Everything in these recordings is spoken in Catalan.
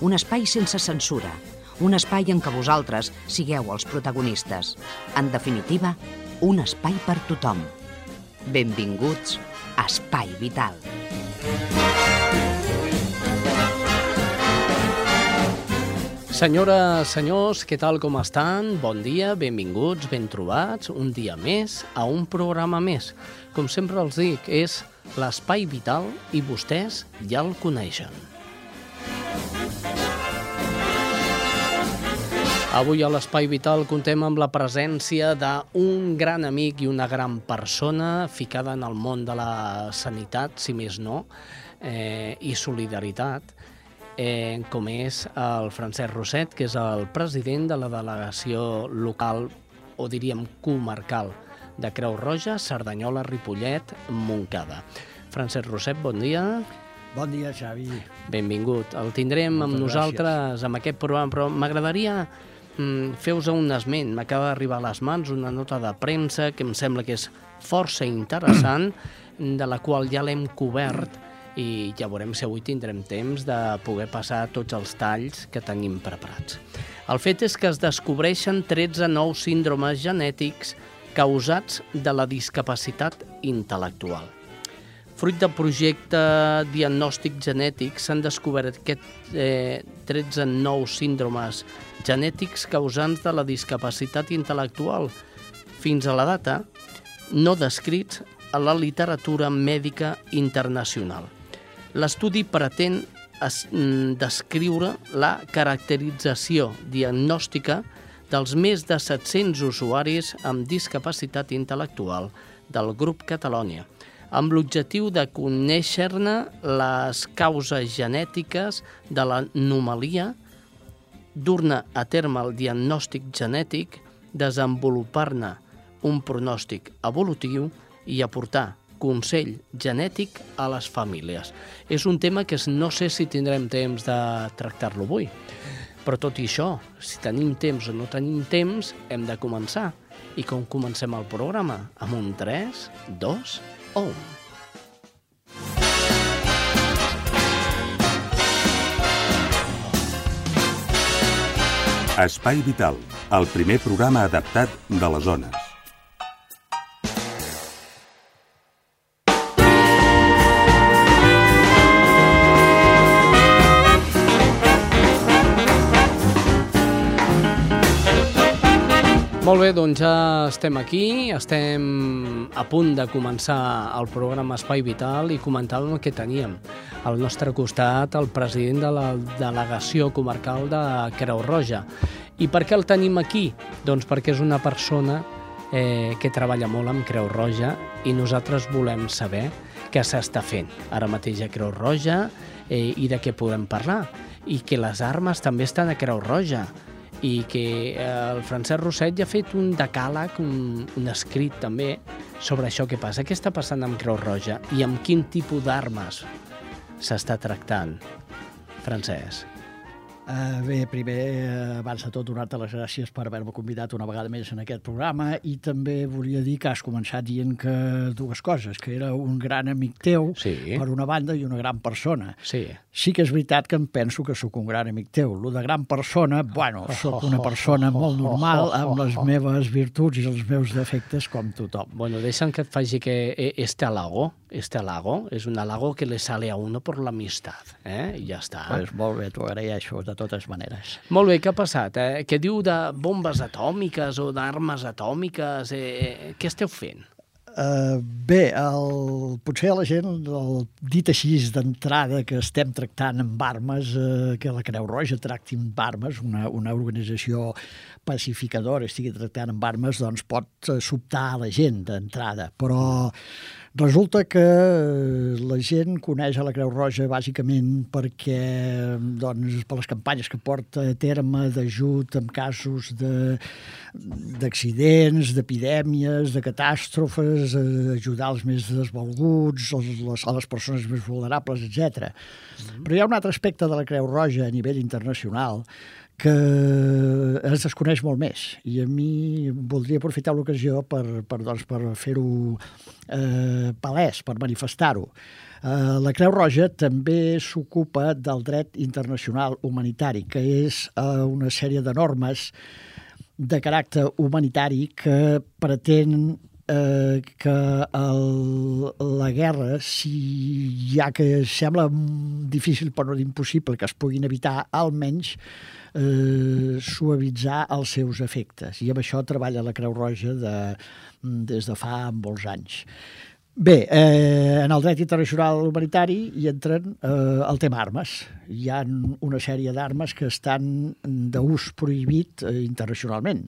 un espai sense censura, un espai en què vosaltres sigueu els protagonistes. En definitiva, un espai per tothom. Benvinguts a Espai Vital. Senyores, senyors, què tal com estan? Bon dia, benvinguts, ben trobats, un dia més a un programa més. Com sempre els dic, és l'Espai Vital i vostès ja el coneixen. Avui a l'Espai Vital contem amb la presència d'un gran amic i una gran persona ficada en el món de la sanitat, si més no, eh, i solidaritat, eh, com és el Francesc Roset, que és el president de la delegació local, o diríem comarcal, de Creu Roja, Cerdanyola, Ripollet, Montcada. Francesc Roset, bon dia. Bon dia, Xavi. Benvingut. El tindrem Moltes amb nosaltres gràcies. amb aquest programa, però m'agradaria mm, fer-vos un esment. M'acaba d'arribar a les mans una nota de premsa que em sembla que és força interessant, de la qual ja l'hem cobert i ja veurem si avui tindrem temps de poder passar tots els talls que tenim preparats. El fet és que es descobreixen 13 nous síndromes genètics causats de la discapacitat intel·lectual. Fruit del projecte diagnòstic genètic s'han descobert aquests eh, 13 nous síndromes genètics causants de la discapacitat intel·lectual fins a la data no descrits a la literatura mèdica internacional. L'estudi pretén mm, descriure la caracterització diagnòstica dels més de 700 usuaris amb discapacitat intel·lectual del grup Catalònia, amb l'objectiu de conèixer-ne les causes genètiques de l'anomalia, dur-ne a terme el diagnòstic genètic, desenvolupar-ne un pronòstic evolutiu i aportar consell genètic a les famílies. És un tema que no sé si tindrem temps de tractar-lo avui, però tot i això, si tenim temps o no tenim temps, hem de començar. I com comencem el programa? Amb un 3, 2 o 1. Espai Vital, el primer programa adaptat de les zones. Molt bé, doncs ja estem aquí, estem a punt de començar el programa Espai Vital i comentàvem el que teníem. Al nostre costat, el president de la delegació comarcal de Creu Roja. I per què el tenim aquí? Doncs perquè és una persona eh, que treballa molt amb Creu Roja i nosaltres volem saber què s'està fent ara mateix a Creu Roja eh, i de què podem parlar. I que les armes també estan a Creu Roja i que eh, el Francesc Rosset ja ha fet un decàleg, un, un escrit també, sobre això que passa. Què està passant amb Creu Roja i amb quin tipus d'armes s'està tractant, Francesc? Uh, bé, primer, uh, abans de tot, donar-te les gràcies per haver-me convidat una vegada més en aquest programa i també volia dir que has començat dient que dues coses, que era un gran amic teu, Sí. per una banda, i una gran persona. Sí. Sí que és veritat que em penso que sóc un gran amic teu. Lo de gran persona, bueno, sóc una persona molt normal, amb les meves virtuts i els meus defectes com tothom. Bueno, deixa'm que et faci que eh, este halago, este halago, és un halago que le sale a uno por la amistad, eh? I ja està. Pues molt bé, t'ho agraeixo de totes maneres. Molt bé, què ha passat? Eh? Què diu de bombes atòmiques o d'armes atòmiques? Eh, què esteu fent? Uh, bé, el, potser la gent, el, dit així d'entrada, que estem tractant amb armes, uh, que la Creu Roja tracti amb armes, una, una organització pacificadora estigui tractant amb armes, doncs pot sobtar a la gent d'entrada. Però Resulta que eh, la gent coneix a la Creu Roja bàsicament perquè, doncs, per les campanyes que porta a terme d'ajut en casos d'accidents, d'epidèmies, de catàstrofes, ajudar els més desvalguts, les, a les persones més vulnerables, etc. Mm -hmm. Però hi ha un altre aspecte de la Creu Roja a nivell internacional que es desconeix molt més i a mi voldria aprofitar l'ocasió per, per, doncs, per fer-ho eh, palès, per manifestar-ho. Eh, la Creu Roja també s'ocupa del dret internacional humanitari, que és eh, una sèrie de normes de caràcter humanitari que pretén eh, que el, la guerra, si ja que sembla difícil però no impossible que es puguin evitar, almenys eh, suavitzar els seus efectes. I amb això treballa la Creu Roja de, des de fa molts anys. Bé, eh, en el dret internacional humanitari hi entren eh, el tema armes. Hi ha una sèrie d'armes que estan d'ús prohibit eh, internacionalment.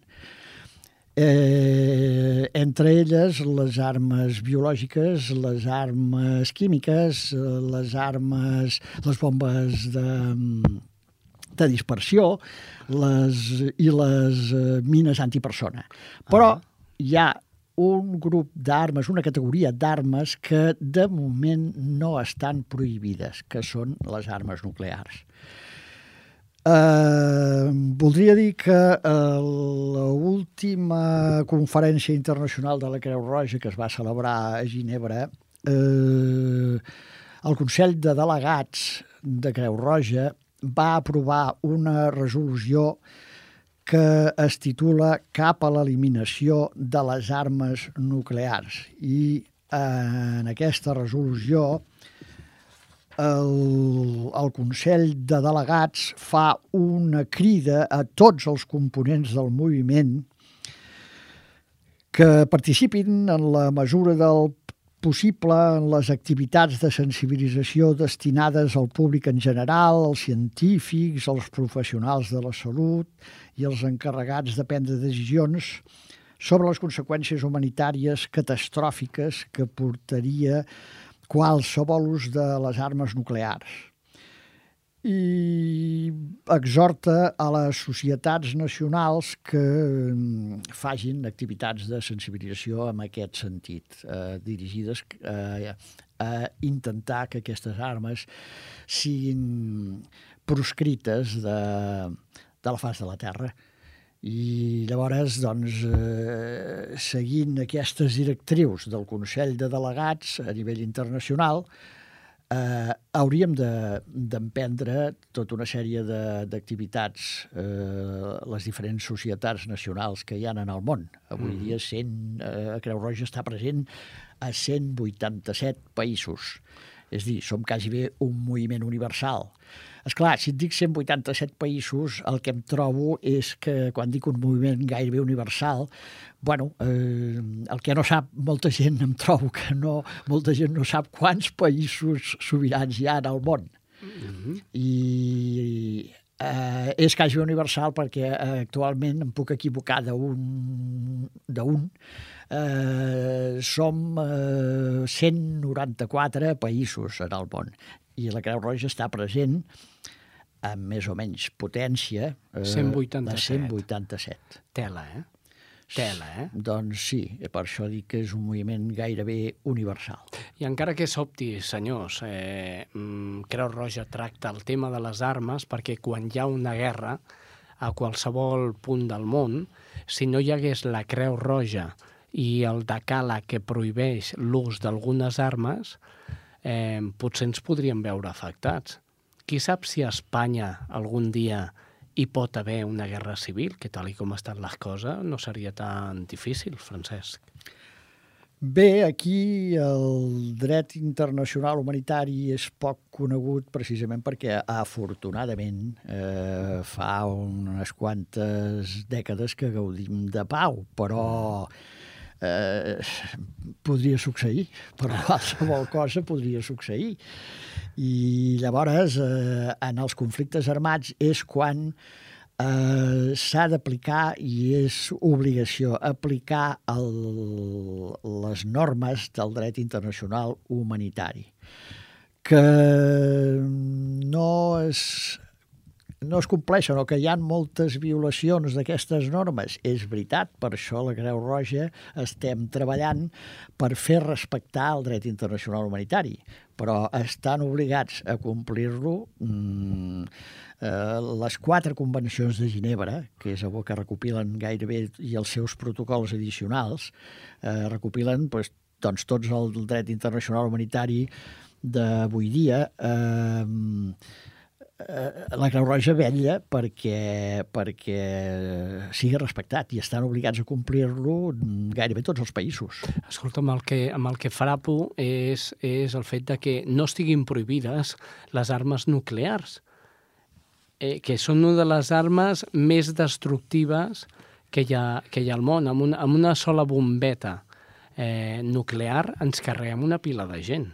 Eh, entre elles les armes biològiques, les armes químiques, eh, les armes, les bombes de, de dispersió les, i les eh, mines antipersona. Però ah. hi ha un grup d'armes, una categoria d'armes que de moment no estan prohibides, que són les armes nuclears. Eh, voldria dir que uh, l'última conferència internacional de la Creu Roja que es va celebrar a Ginebra, eh, el Consell de Delegats de Creu Roja va aprovar una resolució que es titula Cap a l'eliminació de les armes nuclears. I eh, en aquesta resolució el, el Consell de Delegats fa una crida a tots els components del moviment que participin en la mesura del possible en les activitats de sensibilització destinades al públic en general, als científics, als professionals de la salut i els encarregats de prendre decisions sobre les conseqüències humanitàries catastròfiques que portaria qualsevol ús de les armes nuclears i exhorta a les societats nacionals que mm, fagin activitats de sensibilització en aquest sentit, eh, dirigides eh, a intentar que aquestes armes siguin proscrites de, de la faç de la Terra. I llavors, doncs, eh, seguint aquestes directrius del Consell de Delegats a nivell internacional, eh, hauríem d'emprendre de, tota una sèrie d'activitats, eh, les diferents societats nacionals que hi ha en el món. Avui mm. dia 100, eh, Creu Roja està present a 187 països. És dir, som quasi bé un moviment universal. És clar, si et dic 187 països, el que em trobo és que quan dic un moviment gairebé universal, bueno, eh, el que no sap molta gent, em trobo que no, molta gent no sap quants països sobirans hi ha al món. Mm -hmm. I eh, és quasi universal perquè eh, actualment em puc equivocar d'un eh, som eh, 194 països en el món i la Creu Roja està present amb més o menys potència eh, 187. de 187. Tela, eh? Tela, eh? Doncs sí, per això dic que és un moviment gairebé universal. I encara que s'opti, senyors, eh, mm, Creu Roja tracta el tema de les armes perquè quan hi ha una guerra a qualsevol punt del món, si no hi hagués la Creu Roja i el decala que prohibeix l'ús d'algunes armes, eh, potser ens podríem veure afectats. Qui sap si a Espanya algun dia hi pot haver una guerra civil, que tal i com estan les coses no seria tan difícil, Francesc. Bé, aquí el dret internacional humanitari és poc conegut precisament perquè, afortunadament, eh, fa unes quantes dècades que gaudim de pau, però eh, podria succeir, però qualsevol cosa podria succeir. I llavors, eh, en els conflictes armats és quan eh, s'ha d'aplicar i és obligació aplicar el, les normes del dret internacional humanitari que no es, no es compleixen o que hi ha moltes violacions d'aquestes normes. És veritat, per això la Creu Roja estem treballant per fer respectar el dret internacional humanitari, però estan obligats a complir-lo mm, eh, les quatre convencions de Ginebra, que és el que recopilen gairebé, i els seus protocols addicionals, eh, recopilen pues, doncs, tots el dret internacional humanitari d'avui dia. Eh, la Creu Roja vetlla perquè, perquè sigui respectat i estan obligats a complir-lo gairebé tots els països. Escolta, amb el que, amb el que frapo és, és el fet de que no estiguin prohibides les armes nuclears, eh, que són una de les armes més destructives que hi ha, que hi ha al món. Amb una, amb una sola bombeta eh, nuclear ens carreguem una pila de gent.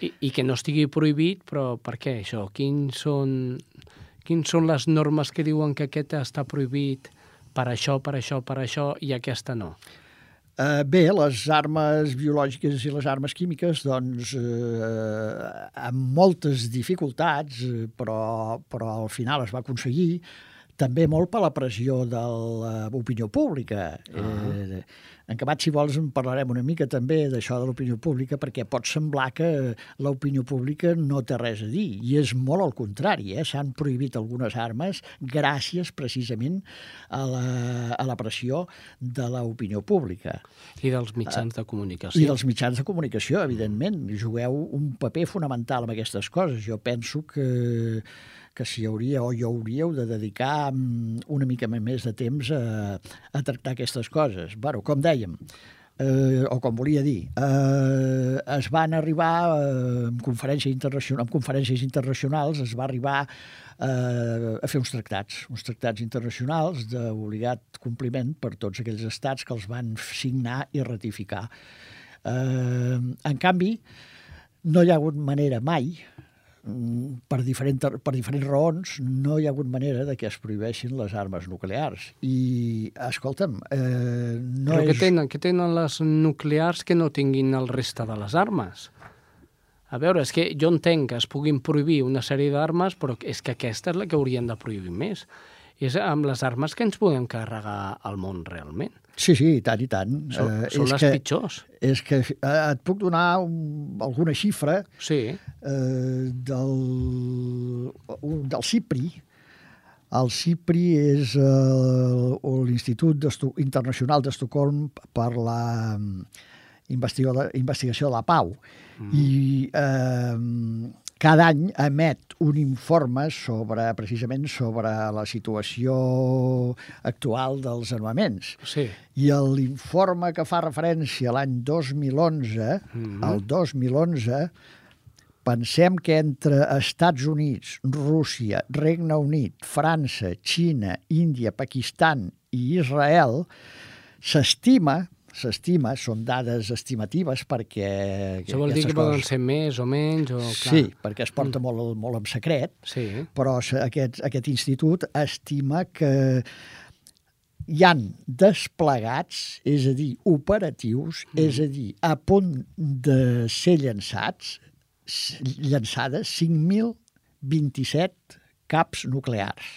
I, I que no estigui prohibit, però per què això? Quins són, quins són les normes que diuen que aquest està prohibit per això, per això, per això, i aquesta no? Uh, bé, les armes biològiques i les armes químiques, doncs, uh, amb moltes dificultats, però, però al final es va aconseguir, també molt per la pressió de l'opinió pública. Uh -huh. eh, en acabat, si vols, en parlarem una mica també d'això de l'opinió pública, perquè pot semblar que l'opinió pública no té res a dir, i és molt al contrari. Eh? S'han prohibit algunes armes gràcies precisament a la, a la pressió de l'opinió pública. I dels mitjans de comunicació. I dels mitjans de comunicació, evidentment. Jugueu un paper fonamental en aquestes coses. Jo penso que que si hauria o hi hauríeu de dedicar mm, una mica més de temps a, a tractar aquestes coses. Bueno, com dèiem, eh, o com volia dir, eh, es van arribar eh, en, conferència en conferències internacionals, es va arribar eh, a fer uns tractats, uns tractats internacionals d'obligat compliment per tots aquells estats que els van signar i ratificar. Eh, en canvi, no hi ha hagut manera mai per, diferent, per diferents raons no hi ha hagut manera de que es prohibeixin les armes nuclears. I, escolta'm, eh, no Però és... què tenen, què tenen les nuclears que no tinguin el reste de les armes? A veure, és que jo entenc que es puguin prohibir una sèrie d'armes, però és que aquesta és la que haurien de prohibir més. És amb les armes que ens podem carregar al món realment. Sí, sí, i tant, i tant. Són, uh, són les que, pitjors. És que eh, et puc donar un, alguna xifra sí. eh, del, un, del CIPRI. El CIPRI és eh, l'Institut Internacional d'Estocolm per la mm, investigació de la pau. Mm. I eh, cada any emet un informe sobre, precisament sobre la situació actual dels armaments. Sí. I l'informe que fa referència a l'any 2011, mm -hmm. el 2011, pensem que entre Estats Units, Rússia, Regne Unit, França, Xina, Índia, Pakistan i Israel s'estima s'estima, són dades estimatives perquè... Això vol dir que coses... poden ser més o menys? O, clar. Sí, perquè es porta mm. molt, molt en secret, sí. però aquest, aquest institut estima que hi han desplegats, és a dir, operatius, mm. és a dir, a punt de ser llançats, llançades 5.027 caps nuclears.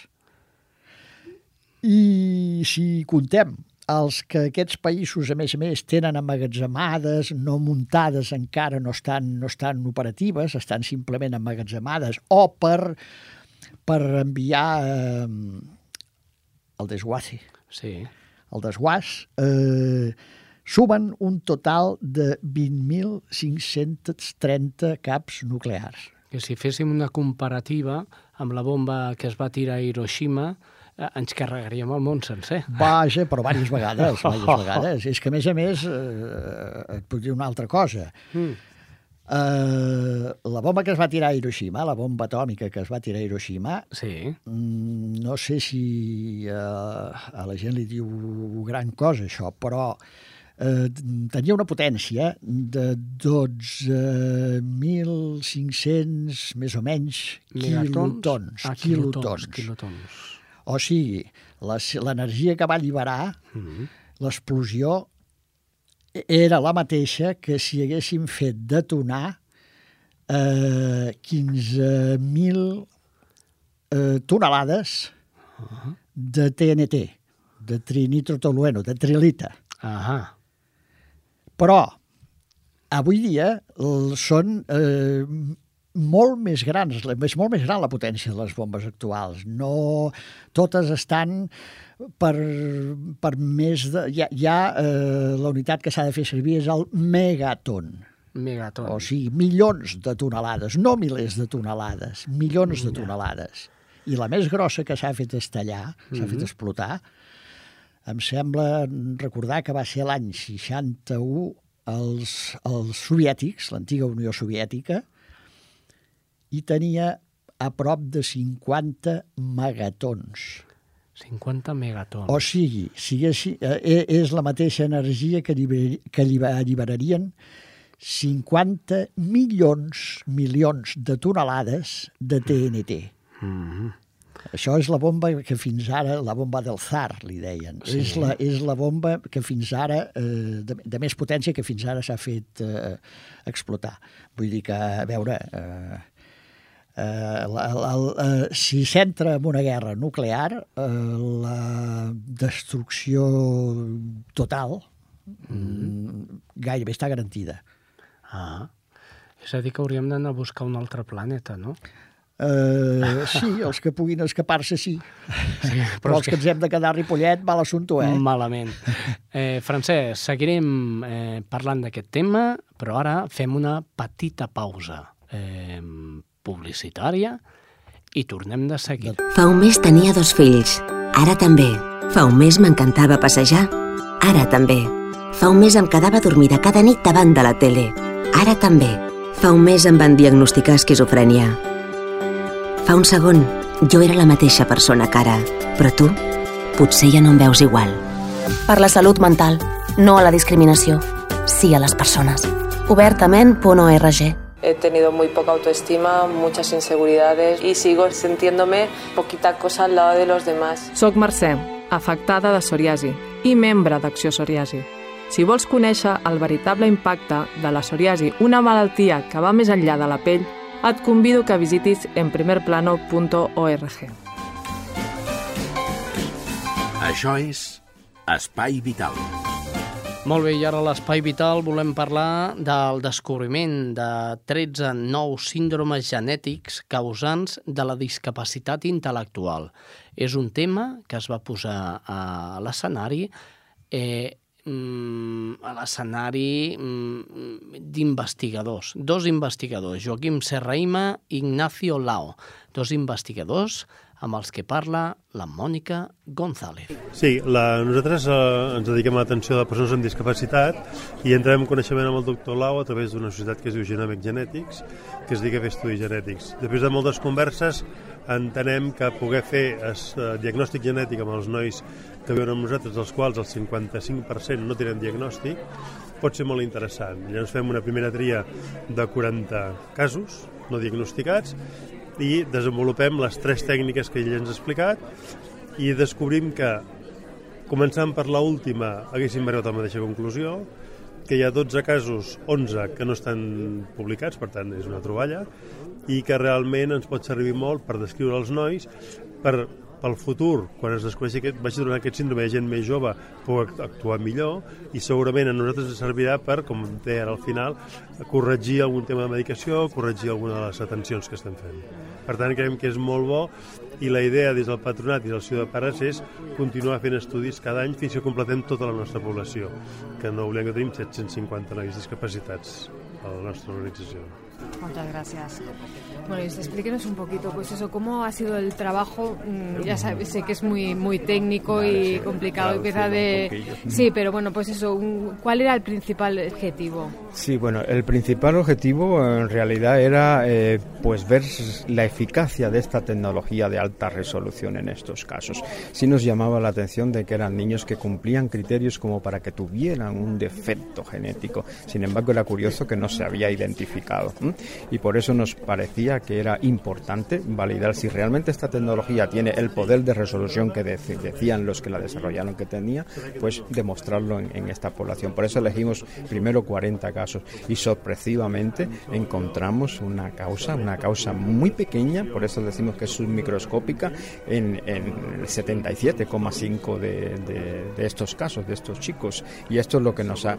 I si contem els que aquests països, a més a més, tenen emmagatzemades, no muntades encara, no estan, no estan operatives, estan simplement emmagatzemades, o per, per enviar eh, el desguace. Sí. El desguàs eh, sumen un total de 20.530 caps nuclears. Que si féssim una comparativa amb la bomba que es va tirar a Hiroshima, ens carregaríem el món sencer. Vaja, però diverses vegades, diverses vegades. És que, a més a més, eh, et puc dir una altra cosa. Mm. Uh, la bomba que es va tirar a Hiroshima, la bomba atòmica que es va tirar a Hiroshima, sí. Mm, no sé si uh, a la gent li diu gran cosa això, però uh, tenia una potència de 12.500, més o menys, quilotons. Ah, quilotons, quilotons. O sigui, l'energia que va alliberar, mm -hmm. l'explosió, era la mateixa que si haguéssim fet detonar eh, 15.000 eh, tonelades de TNT, de trinitrotolueno, de trilita. Ahà. Però avui dia són eh, molt més grans, és molt més gran la potència de les bombes actuals. No totes estan per, per més de... Hi ha eh, la unitat que s'ha de fer servir és el megaton. Megaton. O sigui, milions de tonelades, no milers de tonelades, milions de tonelades. I la més grossa que s'ha fet estallar, s'ha fet explotar, em sembla recordar que va ser l'any 61 els, els soviètics, l'antiga Unió Soviètica, i tenia a prop de 50 megatons. 50 megatons. O sigui, si haguessi, eh, és la mateixa energia que, alliber, que alliber- alliberarien 50 milions, milions de tonelades de TNT. Mm Això és la bomba que fins ara, la bomba del Zar, li deien. Sí. És, la, és la bomba que fins ara, eh, de, de més potència que fins ara s'ha fet eh, explotar. Vull dir que, a veure, eh, eh, la, la, la, si s'entra en una guerra nuclear, eh, la destrucció total mm. gairebé està garantida. Ah. És a dir, que hauríem d'anar a buscar un altre planeta, no? Uh, sí, els que puguin escapar-se sí. Sí, Però és els que ens hem de quedar a Ripollet, mal assumpte, eh? Malament. Eh, Francesc, seguirem eh, parlant d'aquest tema, però ara fem una petita pausa eh, publicitària i tornem de seguida. Fa un mes tenia dos fills. Ara també. Fa un mes m'encantava passejar. Ara també. Fa un mes em quedava dormida cada nit davant de la tele. Ara també. Fa un mes em van diagnosticar esquizofrènia. Fa un segon, jo era la mateixa persona que ara, però tu potser ja no em veus igual. Per la salut mental, no a la discriminació, sí a les persones. Obertament.org He tenido muy poca autoestima, muchas inseguridades y sigo sintiéndome poquita cosa al lado de los demás. Soc Mercè, afectada de psoriasi i membre d'Acció Psoriasi. Si vols conèixer el veritable impacte de la psoriasi, una malaltia que va més enllà de la pell, et convido que visitis enprimerplano.org. Això és Espai Vital. Molt bé, i ara a l'Espai Vital volem parlar del descobriment de 13 nous síndromes genètics causants de la discapacitat intel·lectual. És un tema que es va posar a l'escenari eh, mm, a l'escenari mm, d'investigadors. Dos investigadors, Joaquim Serraima i Ignacio Lao. Dos investigadors amb els que parla la Mònica González. Sí, la, nosaltres eh, ens dediquem a l'atenció de persones amb discapacitat i entrem en coneixement amb el doctor Lau a través d'una societat que es diu Genomic Genetics, que es dedica a fer estudis genètics. Després de moltes converses entenem que poder fer es, eh, diagnòstic genètic amb els nois que viuen amb nosaltres, dels quals el 55% no tenen diagnòstic, pot ser molt interessant. Llavors fem una primera tria de 40 casos no diagnosticats i desenvolupem les tres tècniques que ell ens ha explicat i descobrim que, començant per la última, haguéssim arribat a la mateixa conclusió, que hi ha 12 casos, 11 que no estan publicats, per tant és una troballa, i que realment ens pot servir molt per descriure els nois, per pel futur, quan es descobreixi aquest, vagi donar aquest síndrome de gent més jove, pugui actuar millor i segurament a nosaltres ens servirà per, com deia al final, corregir algun tema de medicació, corregir alguna de les atencions que estem fent. Per tant, creiem que és molt bo i la idea des del patronat i del Ciutat de Pares és continuar fent estudis cada any fins que completem tota la nostra població, que no oblidem que tenim 750 nois discapacitats a la nostra organització. Muchas gracias. Bueno, y explíquenos un poquito, pues eso, cómo ha sido el trabajo. Mm, Ya sé que es muy muy técnico y complicado, sí, de. Sí, pero bueno, pues eso, ¿cuál era el principal objetivo? Sí, bueno, el principal objetivo en realidad era eh, pues ver la eficacia de esta tecnología de alta resolución en estos casos. Sí nos llamaba la atención de que eran niños que cumplían criterios como para que tuvieran un defecto genético. Sin embargo, era curioso que no se había identificado. Y por eso nos parecía que era importante validar si realmente esta tecnología tiene el poder de resolución que decían los que la desarrollaron que tenía, pues demostrarlo en, esta población. Por eso elegimos primero 40 casos y sorpresivamente encontramos una causa, una causa muy pequeña, por eso decimos que es submicroscópica, en, en el 77,5 de, de, de, estos casos, de estos chicos. Y esto es lo que nos ha,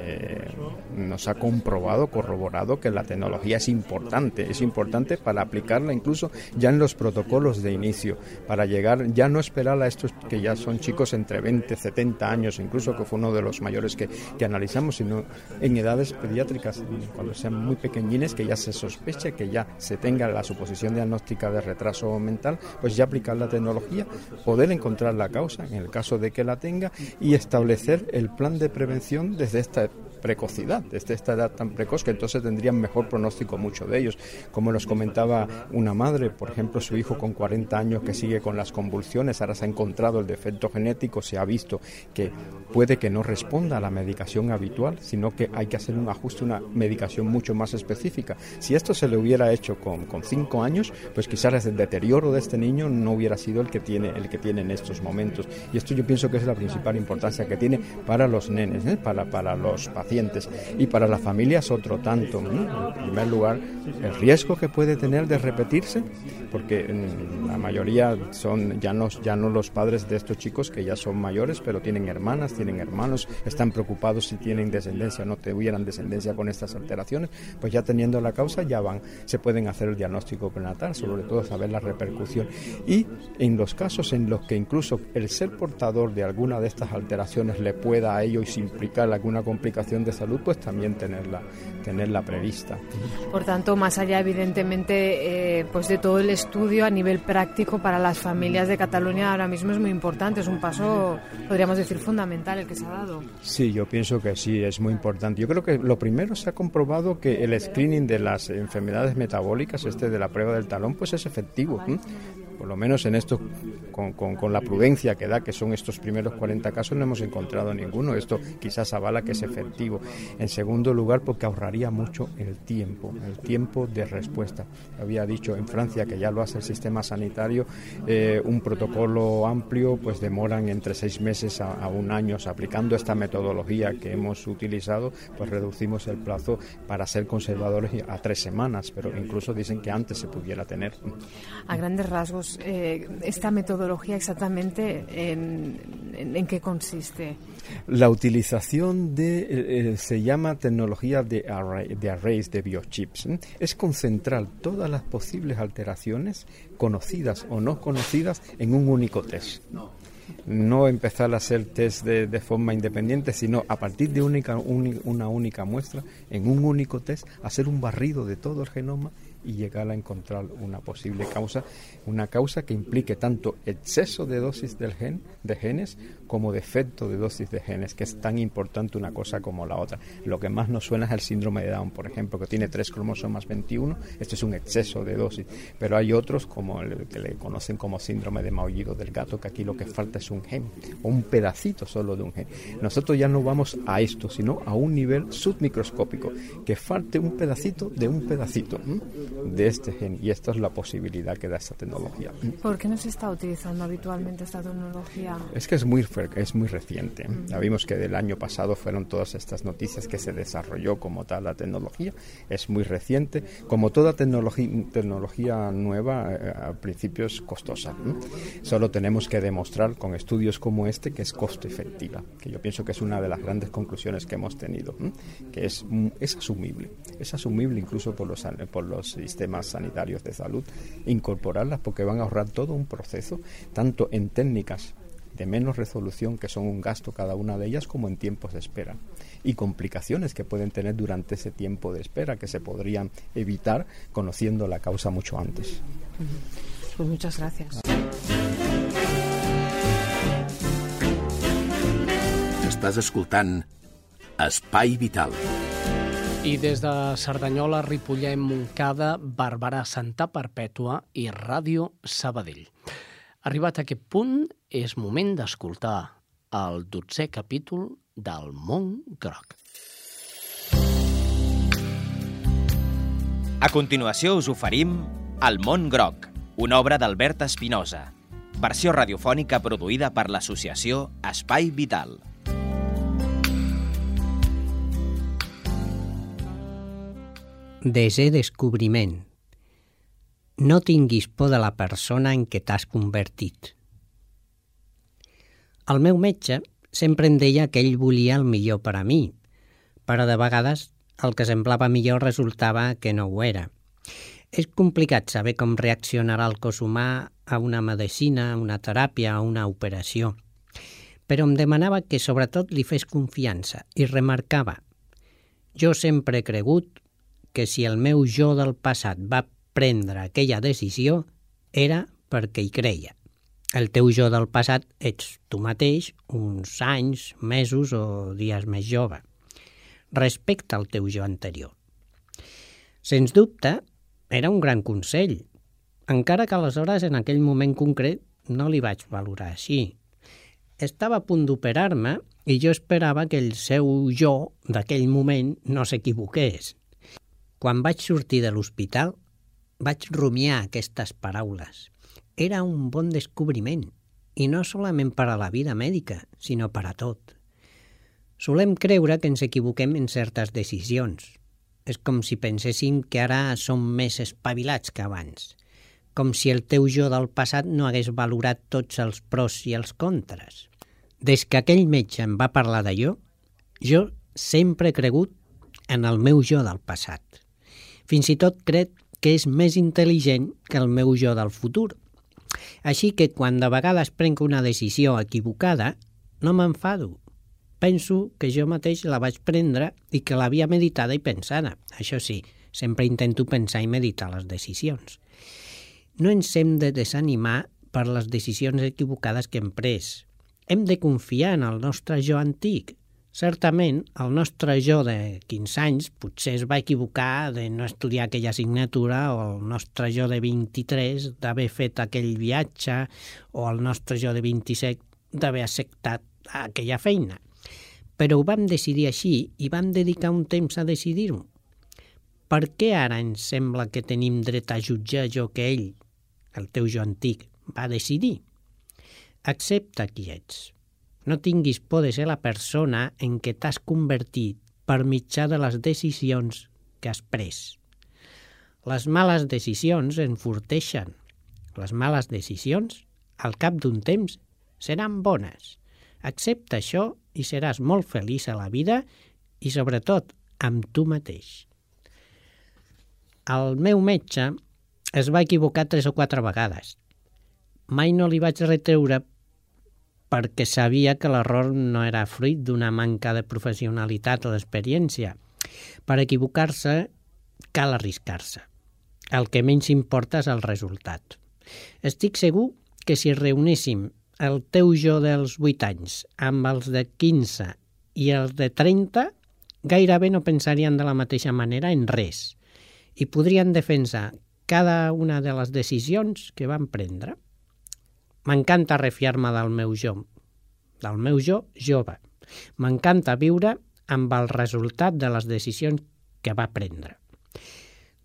eh, nos ha comprobado, corroborado que la tecnología es importante, es importante para aplicarla incluso ya en los protocolos de inicio, para llegar, ya no esperar a estos que ya son chicos entre 20, 70 años, incluso que fue uno de los mayores que, que analizamos, sino en edades pediátricas, cuando sean muy pequeñines, que ya se sospeche, que ya se tenga la suposición diagnóstica de retraso mental, pues ya aplicar la tecnología, poder encontrar la causa, en el caso de que la tenga, y establecer el plan de prevención desde esta precocidad, desde esta edad tan precoz, que entonces tendrían mejor pronóstico muchos de ellos. Como nos comentaba una madre, por ejemplo, su hijo con 40 años que sigue con las convulsiones, ahora se ha encontrado el defecto genético, se ha visto que puede que no responda a la medicación habitual, sino que hay que hacer un ajuste, una medicación mucho más específica. Si esto se le hubiera hecho con, con cinco años, pues quizás el deterioro de este niño no hubiera sido el que tiene el que tiene en estos momentos. Y esto yo pienso que es la principal importancia que tiene para los nenes, ¿eh? para, para los pacientes y para las familias otro tanto. En primer lugar, el riesgo que puede tener de repetirse, porque la mayoría son ya no, ya no los padres de estos chicos que ya son mayores, pero tienen hermanas, tienen hermanos, están preocupados si tienen descendencia o no tuvieran descendencia con estas alteraciones, pues ya teniendo la causa ya van, se pueden hacer el diagnóstico prenatal, sobre todo saber la repercusión. Y en los casos en los que incluso el ser portador de alguna de estas alteraciones le pueda a ellos implicar alguna complicación de salud, pues también tenerla, tenerla prevista. Por tanto, más allá, evidentemente, eh, pues de todo el estudio a nivel práctico para las familias de Cataluña ahora mismo es muy importante, es un paso, podríamos decir, fundamental el que se ha dado. Sí, yo pienso que sí, es muy importante. Yo creo que lo primero se ha comprobado que el screening de las enfermedades metabólicas, este de la prueba del talón, pues es efectivo. ¿eh? Por lo menos en esto, con, con, la prudencia que da, que son estos primeros 40 casos, no hemos encontrado ninguno. Esto quizás avala que es efectivo. En segundo lugar, porque ahorraría mucho el tiempo, el tiempo de respuesta. Había dicho en Francia que ya lo hace el sistema sanitario, eh, un protocolo amplio, pues demoran entre seis meses a un año. aplicando esta metodología que hemos utilizado, pues reducimos el plazo para ser conservadores a tres semanas, pero incluso dicen que antes se pudiera tener. A grandes rasgos, eh, esta metodología exactamente en, en, en, qué consiste? La utilización de, eh, eh, se llama tecnología de, array, de arrays de biochips. ¿eh? Es concentrar todas las posibles alteraciones, conocidas o no conocidas, en un único test no empezar a hacer test de, de, forma independiente, sino a partir de única, un, una única muestra, en un único test, hacer un barrido de todo el genoma y llegar a encontrar una posible causa, una causa que implique tanto exceso de dosis del gen, de genes como defecto de dosis de genes, que es tan importante una cosa como la otra. Lo que más nos suena es el síndrome de Down, por ejemplo, que tiene tres cromosomas 21, este es un exceso de dosis, pero hay otros como el que le conocen como síndrome de maullido del gato, que aquí lo que falta es un gen, o un pedacito solo de un gen. Nosotros ya no vamos a esto, sino a un nivel submicroscópico, que falte un pedacito de un pedacito de este gen, y esta es la posibilidad que da esta tecnología. ¿Por qué no se está utilizando habitualmente esta tecnología? Es que es muy es muy reciente. Ya vimos que del año pasado fueron todas estas noticias que se desarrolló como tal la tecnología. Es muy reciente. Como toda tecnología, tecnología nueva, eh, al principio es costosa. ¿no? Solo tenemos que demostrar con estudios como este que es costo efectiva, que yo pienso que es una de las grandes conclusiones que hemos tenido, ¿no? que es, es asumible. Es asumible incluso por los, por los sistemas sanitarios de salud incorporarlas porque van a ahorrar todo un proceso, tanto en técnicas de menos resolución, que son un gasto cada una de ellas, como en tiempos de espera. Y complicaciones que pueden tener durante ese tiempo de espera, que se podrían evitar conociendo la causa mucho antes. Pues muchas gracias. Estàs escoltant Espai Vital. I des de Cerdanyola, Ripollet, Montcada, Barberà, Santa Perpètua i Ràdio Sabadell. Arribat a aquest punt, és moment d'escoltar el dotzè capítol del Mont Groc. A continuació us oferim El món groc, una obra d'Albert Espinosa, versió radiofònica produïda per l'associació Espai Vital. Desè descobriment. No tinguis por de la persona en què t'has convertit. El meu metge sempre em deia que ell volia el millor per a mi, però de vegades el que semblava millor resultava que no ho era. És complicat saber com reaccionarà el cos humà a una medicina, a una teràpia, a una operació. Però em demanava que sobretot li fes confiança i remarcava jo sempre he cregut que si el meu jo del passat va prendre aquella decisió era perquè hi creia. El teu jo del passat ets tu mateix, uns anys, mesos o dies més jove. Respecta el teu jo anterior. Sens dubte, era un gran consell, encara que aleshores en aquell moment concret no li vaig valorar així. Estava a punt d'operar-me i jo esperava que el seu jo d'aquell moment no s'equivoqués. Quan vaig sortir de l'hospital, vaig rumiar aquestes paraules. Era un bon descobriment, i no solament per a la vida mèdica, sinó per a tot. Solem creure que ens equivoquem en certes decisions. És com si penséssim que ara som més espavilats que abans, com si el teu jo del passat no hagués valorat tots els pros i els contres. Des que aquell metge em va parlar d'allò, jo sempre he cregut en el meu jo del passat. Fins i tot crec que és més intel·ligent que el meu jo del futur. Així que quan de vegades prenc una decisió equivocada, no m'enfado. Penso que jo mateix la vaig prendre i que l'havia meditada i pensada. Això sí, sempre intento pensar i meditar les decisions. No ens hem de desanimar per les decisions equivocades que hem pres. Hem de confiar en el nostre jo antic, Certament, el nostre jo de 15 anys potser es va equivocar de no estudiar aquella assignatura o el nostre jo de 23 d'haver fet aquell viatge o el nostre jo de 27 d'haver acceptat aquella feina. Però ho vam decidir així i vam dedicar un temps a decidir-ho. Per què ara ens sembla que tenim dret a jutjar jo que ell, el teu jo antic, va decidir? Accepta qui ets no tinguis por de ser la persona en què t'has convertit per mitjà de les decisions que has pres. Les males decisions enforteixen. Les males decisions, al cap d'un temps, seran bones. Accepta això i seràs molt feliç a la vida i, sobretot, amb tu mateix. El meu metge es va equivocar tres o quatre vegades. Mai no li vaig retreure perquè sabia que l'error no era fruit d'una manca de professionalitat o d'experiència. Per equivocar-se cal arriscar-se. El que menys importa és el resultat. Estic segur que si reuníssim el teu jo dels 8 anys amb els de 15 i els de 30, gairebé no pensarien de la mateixa manera en res i podrien defensar cada una de les decisions que van prendre. M'encanta refiar-me del meu jo, del meu jo jove. M'encanta viure amb el resultat de les decisions que va prendre.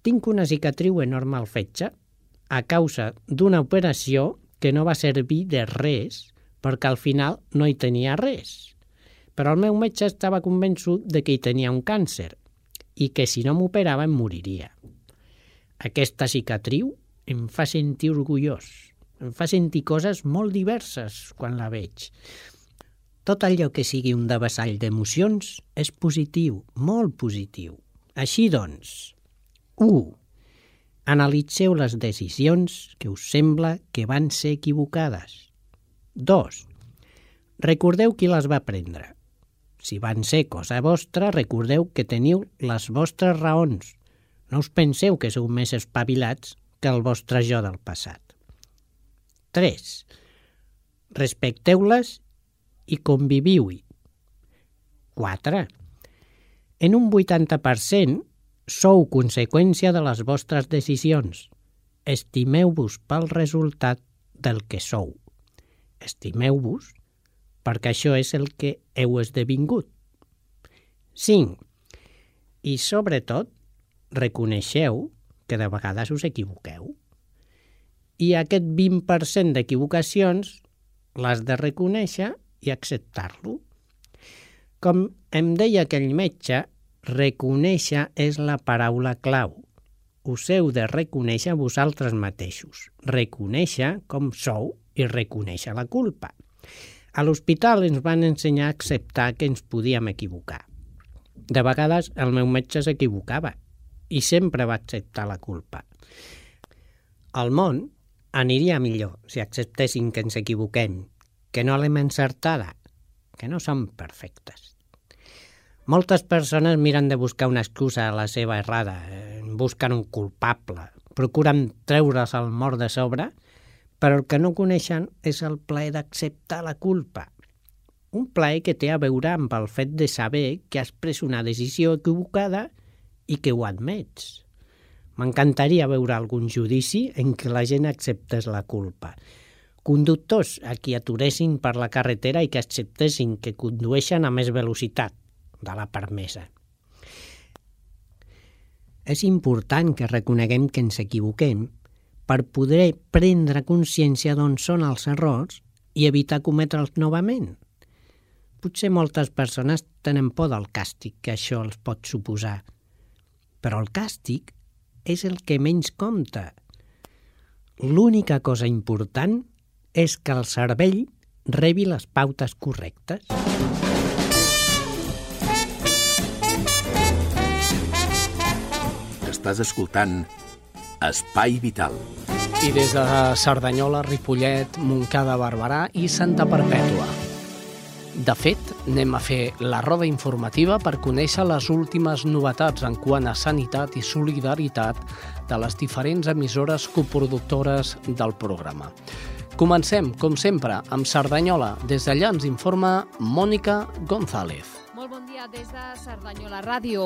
Tinc una cicatriu enorme al fetge a causa d'una operació que no va servir de res perquè al final no hi tenia res. Però el meu metge estava convençut de que hi tenia un càncer i que si no m'operava em moriria. Aquesta cicatriu em fa sentir orgullós em fa sentir coses molt diverses quan la veig. Tot allò que sigui un devessall d'emocions és positiu, molt positiu. Així doncs, 1. Analitzeu les decisions que us sembla que van ser equivocades. 2. Recordeu qui les va prendre. Si van ser cosa vostra, recordeu que teniu les vostres raons. No us penseu que sou més espavilats que el vostre jo del passat. 3. Respecteu-les i conviviu-hi. 4. En un 80% sou conseqüència de les vostres decisions. Estimeu-vos pel resultat del que sou. Estimeu-vos perquè això és el que heu esdevingut. 5. I sobretot, reconeixeu que de vegades us equivoqueu. I aquest 20% d'equivocacions l'has de reconèixer i acceptar-lo. Com em deia aquell metge, reconèixer és la paraula clau. Us heu de reconèixer vosaltres mateixos, reconèixer com sou i reconèixer la culpa. A l'hospital ens van ensenyar a acceptar que ens podíem equivocar. De vegades el meu metge s'equivocava i sempre va acceptar la culpa. Al món aniria millor si acceptessin que ens equivoquem, que no l'hem encertada, que no som perfectes. Moltes persones miren de buscar una excusa a la seva errada, eh, busquen un culpable, procuren treure's el mort de sobre, però el que no coneixen és el plaer d'acceptar la culpa. Un plaer que té a veure amb el fet de saber que has pres una decisió equivocada i que ho admets. M'encantaria veure algun judici en què la gent acceptés la culpa. Conductors a qui aturessin per la carretera i que acceptessin que condueixen a més velocitat de la permesa. És important que reconeguem que ens equivoquem per poder prendre consciència d'on són els errors i evitar cometre'ls novament. Potser moltes persones tenen por del càstig que això els pot suposar, però el càstig és el que menys compta. L'única cosa important és que el cervell rebi les pautes correctes. Estàs escoltant Espai Vital. I des de Cerdanyola, Ripollet, Montcada, Barberà i Santa Perpètua. De fet, anem a fer la roda informativa per conèixer les últimes novetats en quant a sanitat i solidaritat de les diferents emissores coproductores del programa. Comencem, com sempre, amb Cerdanyola. Des d'allà ens informa Mònica González. Molt bon dia des de Cerdanyola Ràdio.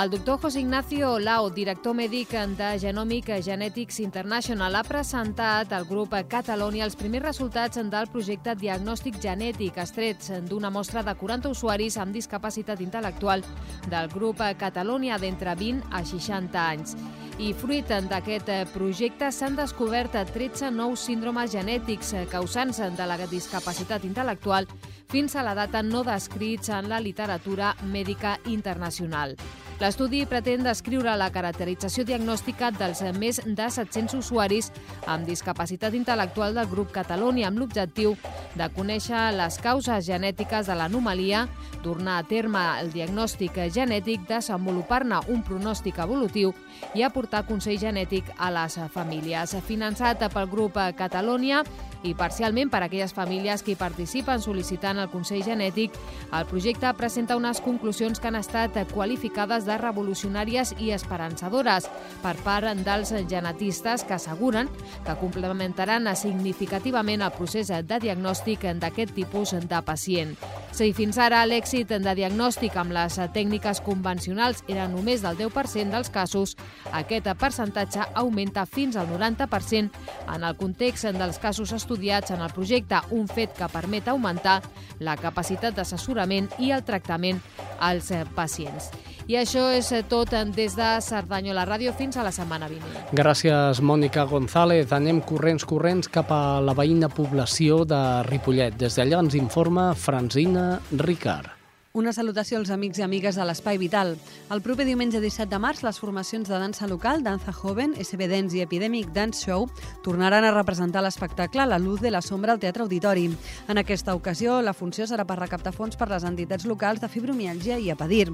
El doctor José Ignacio Lau, director mèdic de Genomic Genetics International, ha presentat al grup Catalonia els primers resultats del projecte Diagnòstic Genètic, estrets d'una mostra de 40 usuaris amb discapacitat intel·lectual del grup Catalonia d'entre 20 a 60 anys. I fruit d'aquest projecte s'han descobert 13 nous síndromes genètics causants de la discapacitat intel·lectual fins a la data no descrits en la literatura mèdica internacional. L'estudi pretén descriure la caracterització diagnòstica dels més de 700 usuaris amb discapacitat intel·lectual del grup Catalunya amb l'objectiu de conèixer les causes genètiques de l'anomalia, tornar a terme el diagnòstic genètic, desenvolupar-ne un pronòstic evolutiu i aportar consell genètic a les famílies. Finançat pel grup Catalunya i parcialment per aquelles famílies que hi participen sol·licitant el consell genètic, el projecte presenta unes conclusions que han estat qualificades de revolucionàries i esperançadores per part dels genetistes que asseguren que complementaran significativament el procés de diagnòstic d'aquest tipus de pacient. Si fins ara l'èxit de diagnòstic amb les tècniques convencionals era només del 10% dels casos, aquest percentatge augmenta fins al 90% en el context dels casos estudiats en el projecte, un fet que permet augmentar la capacitat d'assessorament i el tractament als pacients. I això és tot des de Cerdanyola Ràdio fins a la setmana vinent. Gràcies, Mònica González. Anem corrents, corrents cap a la veïna població de Ripollet. Des d'allà ens informa Franzina Ricard. Una salutació als amics i amigues de l'Espai Vital. El proper diumenge 17 de març, les formacions de dansa local, Danza Joven, SB Dance i Epidemic Dance Show tornaran a representar l'espectacle La luz de la sombra al Teatre Auditori. En aquesta ocasió, la funció serà per recaptar fons per les entitats locals de fibromialgia i apadir.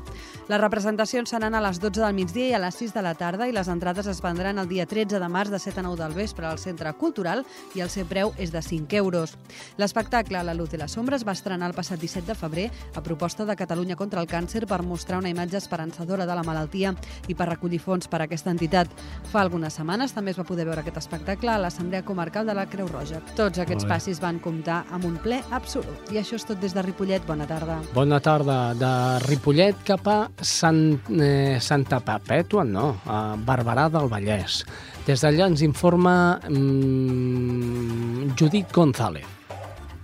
Les representacions seran a les 12 del migdia i a les 6 de la tarda i les entrades es vendran el dia 13 de març de 7 a 9 del vespre al Centre Cultural i el seu preu és de 5 euros. L'espectacle La luz de la sombra es va estrenar el passat 17 de febrer a proposta de Catalunya contra el càncer per mostrar una imatge esperançadora de la malaltia i per recollir fons per a aquesta entitat. Fa algunes setmanes també es va poder veure aquest espectacle a l'Assemblea Comarcal de la Creu Roja. Tots aquests passis van comptar amb un ple absolut. I això és tot des de Ripollet. Bona tarda. Bona tarda. De Ripollet cap a Sant, eh, Santa Perpètua, no, a Barberà del Vallès. Des d'allà ens informa mm, Judit González.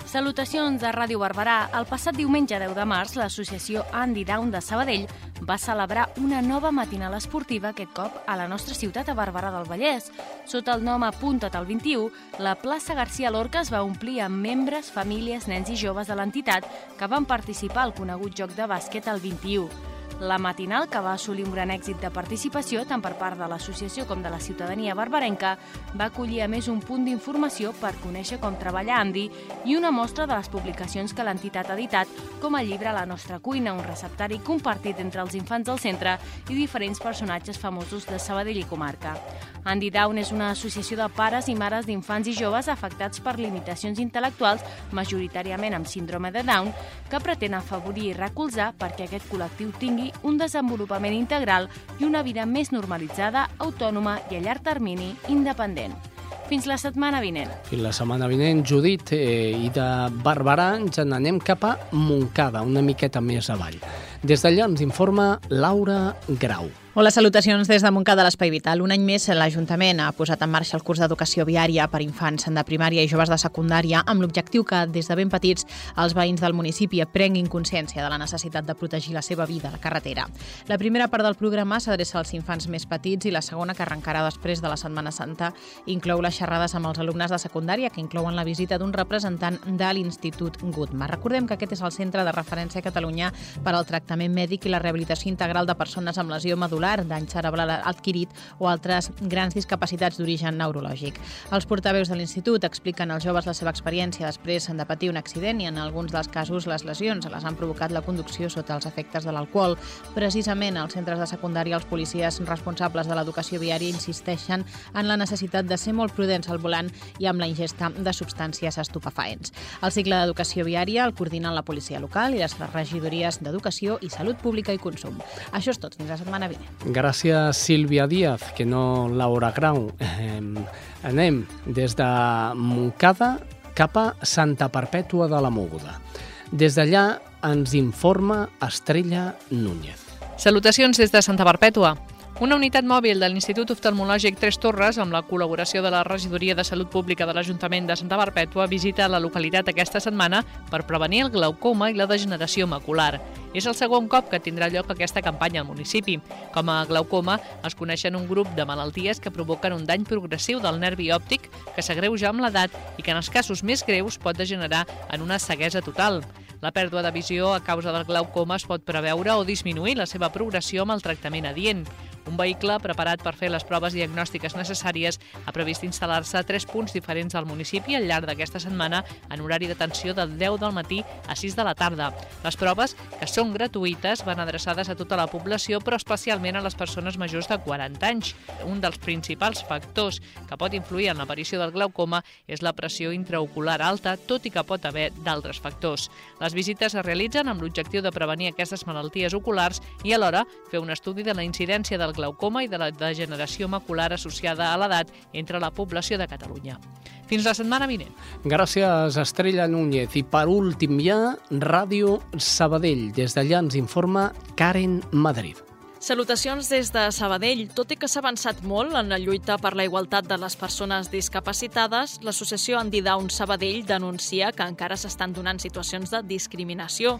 Salutacions de Ràdio Barberà. El passat diumenge 10 de març, l'associació Andy Down de Sabadell va celebrar una nova matinal esportiva, aquest cop a la nostra ciutat, a Barberà del Vallès. Sota el nom Apunta't al 21, la plaça García Lorca es va omplir amb membres, famílies, nens i joves de l'entitat que van participar al conegut joc de bàsquet al 21. La matinal, que va assolir un gran èxit de participació tant per part de l'associació com de la ciutadania barbarenca, va acollir a més un punt d'informació per conèixer com treballa Andy i una mostra de les publicacions que l'entitat ha editat, com el llibre La nostra cuina, un receptari compartit entre els infants del centre i diferents personatges famosos de Sabadell i comarca. Andy Down és una associació de pares i mares d'infants i joves afectats per limitacions intel·lectuals, majoritàriament amb síndrome de Down, que pretén afavorir i recolzar perquè aquest col·lectiu tingui un desenvolupament integral i una vida més normalitzada, autònoma i a llarg termini independent. Fins la setmana vinent. Fins la setmana vinent, Judit, eh, i de Barberà ens n'anem cap a Montcada, una miqueta més avall. Des d'allà ens informa Laura Grau. Hola, salutacions des de Montcada l'Espai Vital. Un any més, l'Ajuntament ha posat en marxa el curs d'educació viària per infants de primària i joves de secundària amb l'objectiu que, des de ben petits, els veïns del municipi prenguin consciència de la necessitat de protegir la seva vida a la carretera. La primera part del programa s'adreça als infants més petits i la segona, que arrencarà després de la Setmana Santa, inclou les xerrades amb els alumnes de secundària, que inclouen la visita d'un representant de l'Institut Gutma. Recordem que aquest és el centre de referència a Catalunya per al tractament mèdic i la rehabilitació integral de persones amb lesió medular dany cerebral adquirit o altres grans discapacitats d'origen neurològic. Els portaveus de l'Institut expliquen als joves la seva experiència després de patir un accident i en alguns dels casos les lesions les han provocat la conducció sota els efectes de l'alcohol. Precisament als centres de secundària els policies responsables de l'educació viària insisteixen en la necessitat de ser molt prudents al volant i amb la ingesta de substàncies estupefaents. El cicle d'educació viària el coordinen la policia local i les regidories d'Educació i Salut Pública i Consum. Això és tot. Fins la setmana vinent. Gràcies, Sílvia Díaz, que no Laura Grau. Eh, anem des de Montcada cap a Santa Perpètua de la Moguda. Des d'allà ens informa Estrella Núñez. Salutacions des de Santa Perpètua. Una unitat mòbil de l'Institut Oftalmològic Tres Torres, amb la col·laboració de la Regidoria de Salut Pública de l'Ajuntament de Santa Perpètua, visita la localitat aquesta setmana per prevenir el glaucoma i la degeneració macular. És el segon cop que tindrà lloc aquesta campanya al municipi. Com a glaucoma, es coneixen un grup de malalties que provoquen un dany progressiu del nervi òptic que s'agreuja amb l'edat i que en els casos més greus pot degenerar en una ceguesa total. La pèrdua de visió a causa del glaucoma es pot preveure o disminuir la seva progressió amb el tractament adient. Un vehicle preparat per fer les proves diagnòstiques necessàries ha previst instal·lar-se a tres punts diferents al municipi al llarg d'aquesta setmana en horari d'atenció del 10 del matí a 6 de la tarda. Les proves, que són gratuïtes, van adreçades a tota la població, però especialment a les persones majors de 40 anys. Un dels principals factors que pot influir en l'aparició del glaucoma és la pressió intraocular alta, tot i que pot haver d'altres factors. Les visites es realitzen amb l'objectiu de prevenir aquestes malalties oculars i alhora fer un estudi de la incidència del glaucoma i de la degeneració macular associada a l'edat entre la població de Catalunya. Fins la setmana vinent. Gràcies, Estrella Núñez. I per últim ja, Ràdio Sabadell. Des d'allà ens informa Karen Madrid. Salutacions des de Sabadell. Tot i que s'ha avançat molt en la lluita per la igualtat de les persones discapacitades, l'associació Antidown Sabadell denuncia que encara s'estan donant situacions de discriminació.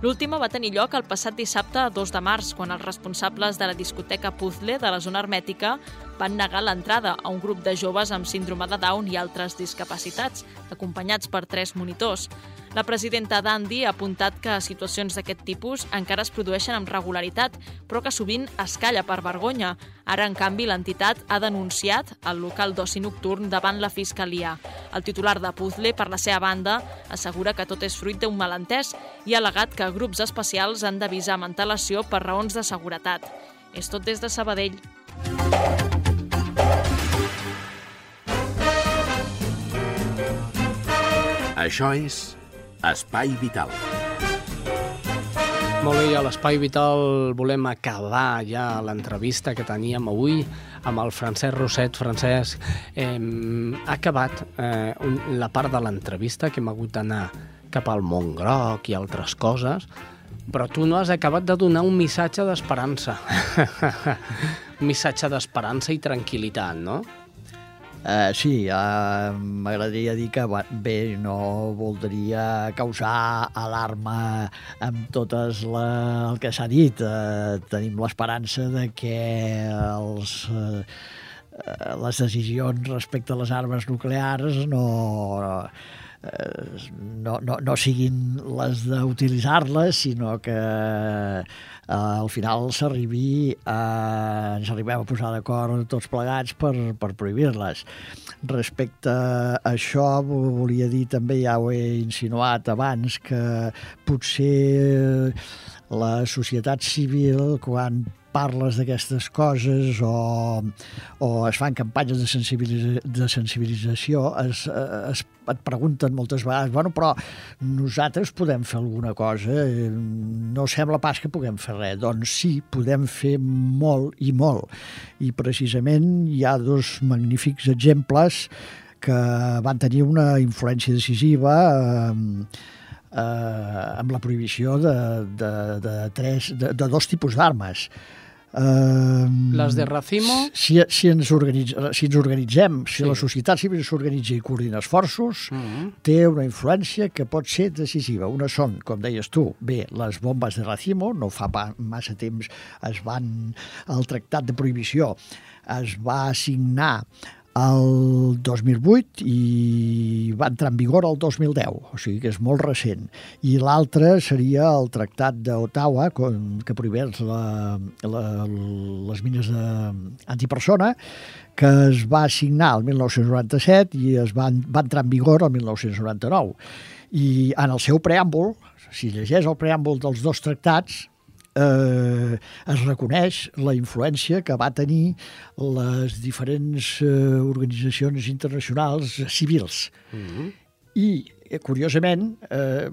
L'última va tenir lloc el passat dissabte 2 de març, quan els responsables de la discoteca Puzzle de la zona hermètica van negar l'entrada a un grup de joves amb síndrome de Down i altres discapacitats, acompanyats per tres monitors. La presidenta d'Andy ha apuntat que situacions d'aquest tipus encara es produeixen amb regularitat, però que sovint es calla per vergonya. Ara, en canvi, l'entitat ha denunciat el local d'oci nocturn davant la Fiscalia. El titular de Puzzle, per la seva banda, assegura que tot és fruit d'un malentès i ha alegat que grups especials han d'avisar amb antelació per raons de seguretat. És tot des de Sabadell. Això és Espai Vital. Molt bé, a l'Espai Vital volem acabar ja l'entrevista que teníem avui amb el Francesc Roset. Francesc, eh, ha acabat eh, la part de l'entrevista que hem hagut d'anar cap al Montgroc i altres coses, però tu no has acabat de donar un missatge d'esperança. un missatge d'esperança i tranquil·litat, no? Uh, sí, uh, m'agradaria dir que bé, no voldria causar alarma amb totes la, el que s'ha dit. Uh, tenim l'esperança de que els, uh, les decisions respecte a les armes nuclears no, no, no, no siguin les d'utilitzar-les, sinó que eh, al final s'arribi a, ens arribem a posar d'acord tots plegats per, per prohibir-les. Respecte a això, volia dir també, ja ho he insinuat abans, que potser la societat civil, quan parles d'aquestes coses o, o es fan campanyes de, sensibilitza, de sensibilització, es, es, et pregunten moltes vegades, bueno, però nosaltres podem fer alguna cosa, no sembla pas que puguem fer res. Doncs sí, podem fer molt i molt. I precisament hi ha dos magnífics exemples que van tenir una influència decisiva eh, eh, amb la prohibició de, de, de, tres, de, de dos tipus d'armes. Uh, Les de Racimo? Si, si, ens, organitz, si ens organitzem, si sí. la societat civil s'organitza i coordina esforços, uh mm-hmm. -huh. té una influència que pot ser decisiva. Una són, com deies tu, bé, les bombes de Racimo, no fa massa temps es van... El tractat de prohibició es va signar el 2008 i va entrar en vigor el 2010, o sigui que és molt recent. I l'altre seria el Tractat d'Ottawa, que prohibeix la, la, les mines antipersona, que es va signar el 1997 i es va, va entrar en vigor el 1999. I en el seu preàmbul, si llegeix el preàmbul dels dos tractats, eh, es reconeix la influència que va tenir les diferents eh, organitzacions internacionals civils. Mm -hmm. I, eh, curiosament, eh,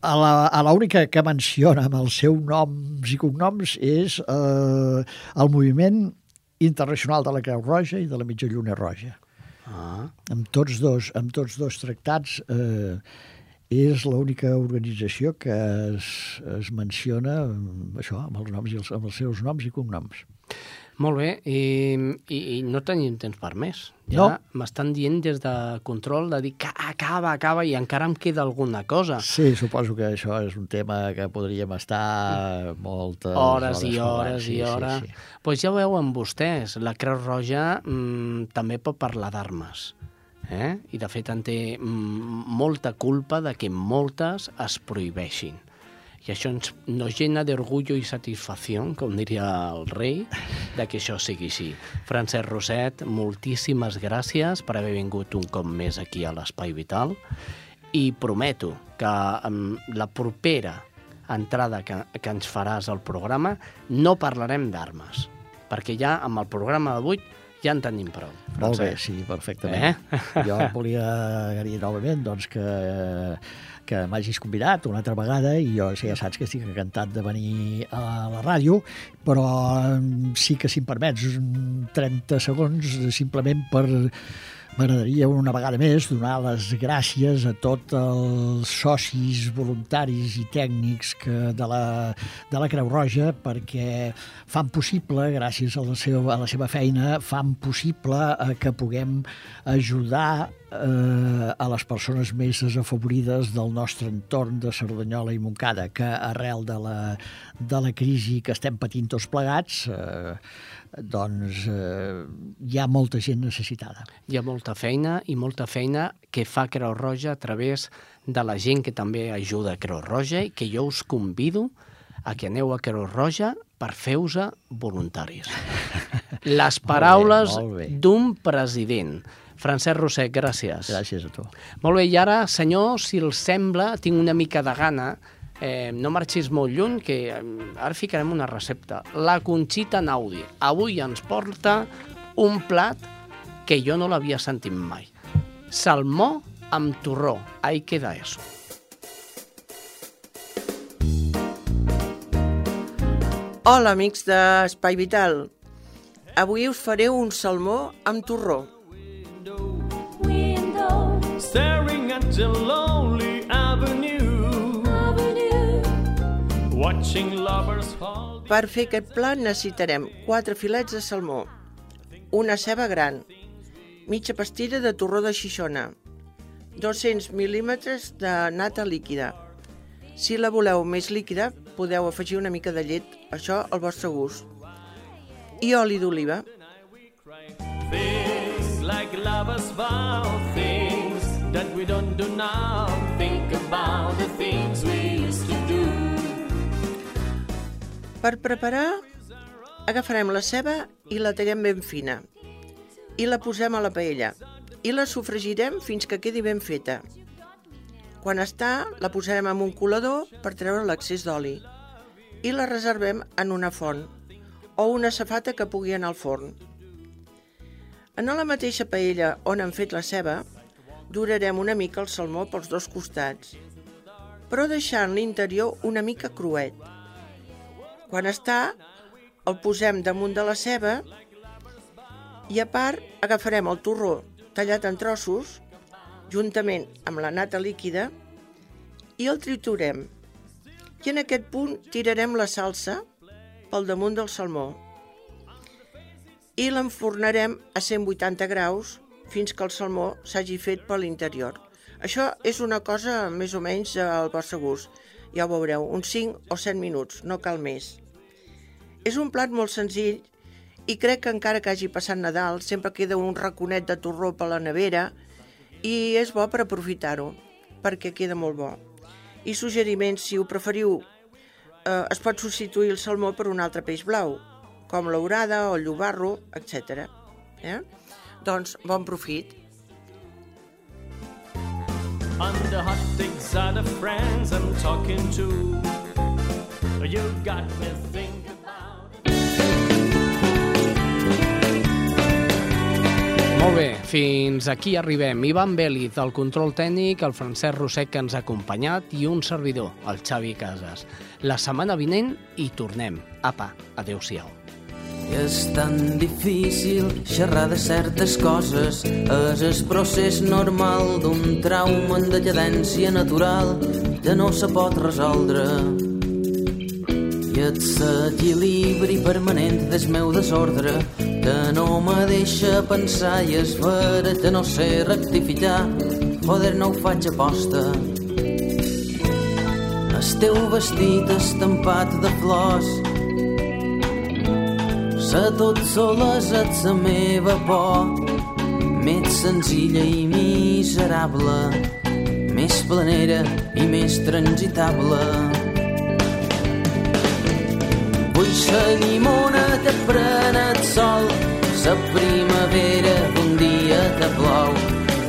a l'única que menciona amb el seu noms i cognoms és eh, el moviment internacional de la Creu Roja i de la Mitja Lluna Roja. Ah. Amb tots dos, amb tots dos tractats eh, és l'única organització que es, es menciona això, amb els noms i els, amb els seus noms i cognoms. Molt bé, i, i, i no tenim temps per més. Ja no. m'estan dient des de control de dir que acaba, acaba i encara em queda alguna cosa. Sí, suposo que això és un tema que podríem estar moltes hores, hores i hores sí, i hores. Doncs sí, sí. pues ja ho veuen vostès, la Creu Roja mmm, també pot parlar d'armes eh? i de fet en té molta culpa de que moltes es prohibeixin. I això ens, nos llena d'orgullo i satisfacció, com diria el rei, de que això sigui així. Francesc Roset, moltíssimes gràcies per haver vingut un cop més aquí a l'Espai Vital i prometo que amb la propera entrada que, que ens faràs al programa no parlarem d'armes, perquè ja amb el programa d'avui ja en tenim prou. Molt bé, sí, perfectament. Eh? Jo volia agrair novament doncs, que, que m'hagis convidat una altra vegada i jo ja saps que estic encantat de venir a la ràdio, però sí que, si em permets, 30 segons simplement per M'agradaria una vegada més donar les gràcies a tots els socis voluntaris i tècnics que de, la, de la Creu Roja perquè fan possible, gràcies a la seva, a la seva feina, fan possible eh, que puguem ajudar eh, a les persones més desafavorides del nostre entorn de Cerdanyola i Montcada, que arrel de la, de la crisi que estem patint tots plegats eh, doncs eh, hi ha molta gent necessitada. Hi ha molta feina i molta feina que fa Creu Roja a través de la gent que també ajuda a Creu Roja i que jo us convido a que aneu a Creu Roja per fer-vos voluntaris. Les paraules d'un president. Francesc Roset, gràcies. Gràcies a tu. Molt bé, i ara, senyor, si els sembla, tinc una mica de gana eh, no marxis molt lluny, que eh, ara ficarem una recepta. La Conxita Naudi. Avui ens porta un plat que jo no l'havia sentit mai. Salmó amb torró. Ahí queda eso. Hola, amics d'Espai Vital. Avui us faré un salmó amb torró. Staring at the lonely avenue per fer aquest plat necessitarem 4 filets de salmó, una ceba gran, mitja pastilla de torró de xixona, 200 mil·límetres de nata líquida. Si la voleu més líquida, podeu afegir una mica de llet, això al vostre gust. I oli d'oliva. Like lovers vow, things that we don't do now. Think about the things we used to do. Per preparar, agafarem la ceba i la tallem ben fina i la posem a la paella i la sofregirem fins que quedi ben feta. Quan està, la posarem en un colador per treure l'excés d'oli i la reservem en una font o una safata que pugui anar al forn. En la mateixa paella on hem fet la ceba, durarem una mica el salmó pels dos costats, però deixant l'interior una mica cruet. Quan està, el posem damunt de la ceba i a part agafarem el torró tallat en trossos, juntament amb la nata líquida, i el triturem. I en aquest punt tirarem la salsa pel damunt del salmó i l'enfornarem a 180 graus fins que el salmó s'hagi fet per l'interior. Això és una cosa més o menys al vostre gust. Ja ho veureu, uns 5 o 7 minuts, no cal més. És un plat molt senzill i crec que encara que hagi passat Nadal sempre queda un raconet de torró per la nevera i és bo per aprofitar-ho, perquè queda molt bo. I suggeriments, si ho preferiu, eh, es pot substituir el salmó per un altre peix blau, com l'orada o el llobarro, etc. Eh? Doncs bon profit. The hot things are the friends I'm talking to. You got me thinking. Molt bé, fins aquí arribem. Ivan Vélez, el control tècnic, el Francesc Roset, que ens ha acompanyat, i un servidor, el Xavi Casas. La setmana vinent hi tornem. Apa, adeu-siau. És tan difícil xerrar de certes coses. És el procés normal d'un trauma en decadència natural que no se pot resoldre. I et l'equilibri permanent del meu desordre que no me deixa pensar i és vera que no sé rectificar. Joder, no ho faig aposta. El teu vestit estampat de flors Sa tot soles et la meva por. Més senzilla i miserable més planera i més transitable. Vull sa llimona que pren el sol. Sa primavera d'un dia que plou.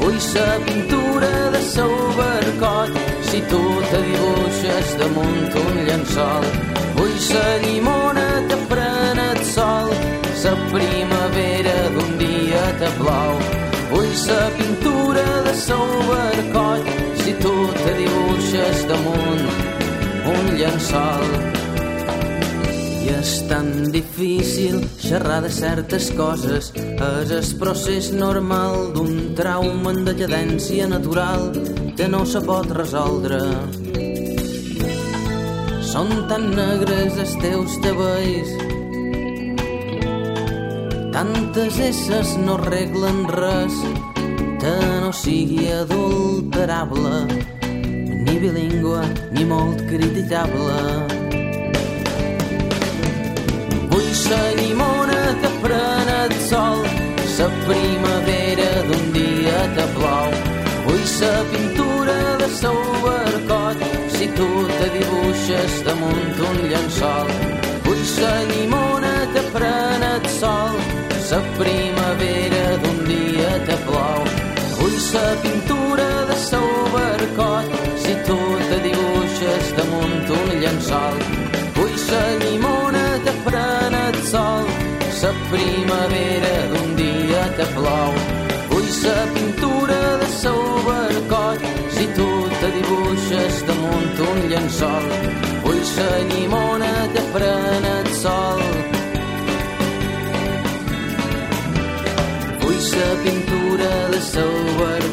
Vull sa pintura de seu barcot si tu te dibuixes damunt un llençol. Vull sa llimona que pren sa primavera d'un dia que plou Vull sa pintura de barcot si tu te dibuixes damunt un llençol i és tan difícil xerrar de certes coses. És el procés normal d'un trauma en decadència natural que no se pot resoldre. Són tan negres els teus cabells Tantes esses no arreglen res que no sigui adulterable ni bilingüe ni molt criticable. Vull sa llimona que pren el sol, sa primavera d'un dia que plou. Vull sa pintura de seu barcot, si tu te dibuixes damunt un llençol. Vull sa llimona que pren el sol, sa primavera d'un dia que plou. Vull sa pintura de seu barcot, si tu te dibuixes damunt un llençol. Vull sa llimona que pren el sol, sa primavera d'un dia que plou. Vull sa pintura de seu barcot, si tu te dibuixes damunt un llençol. Vull sa llimona que pren la pintura de Sauber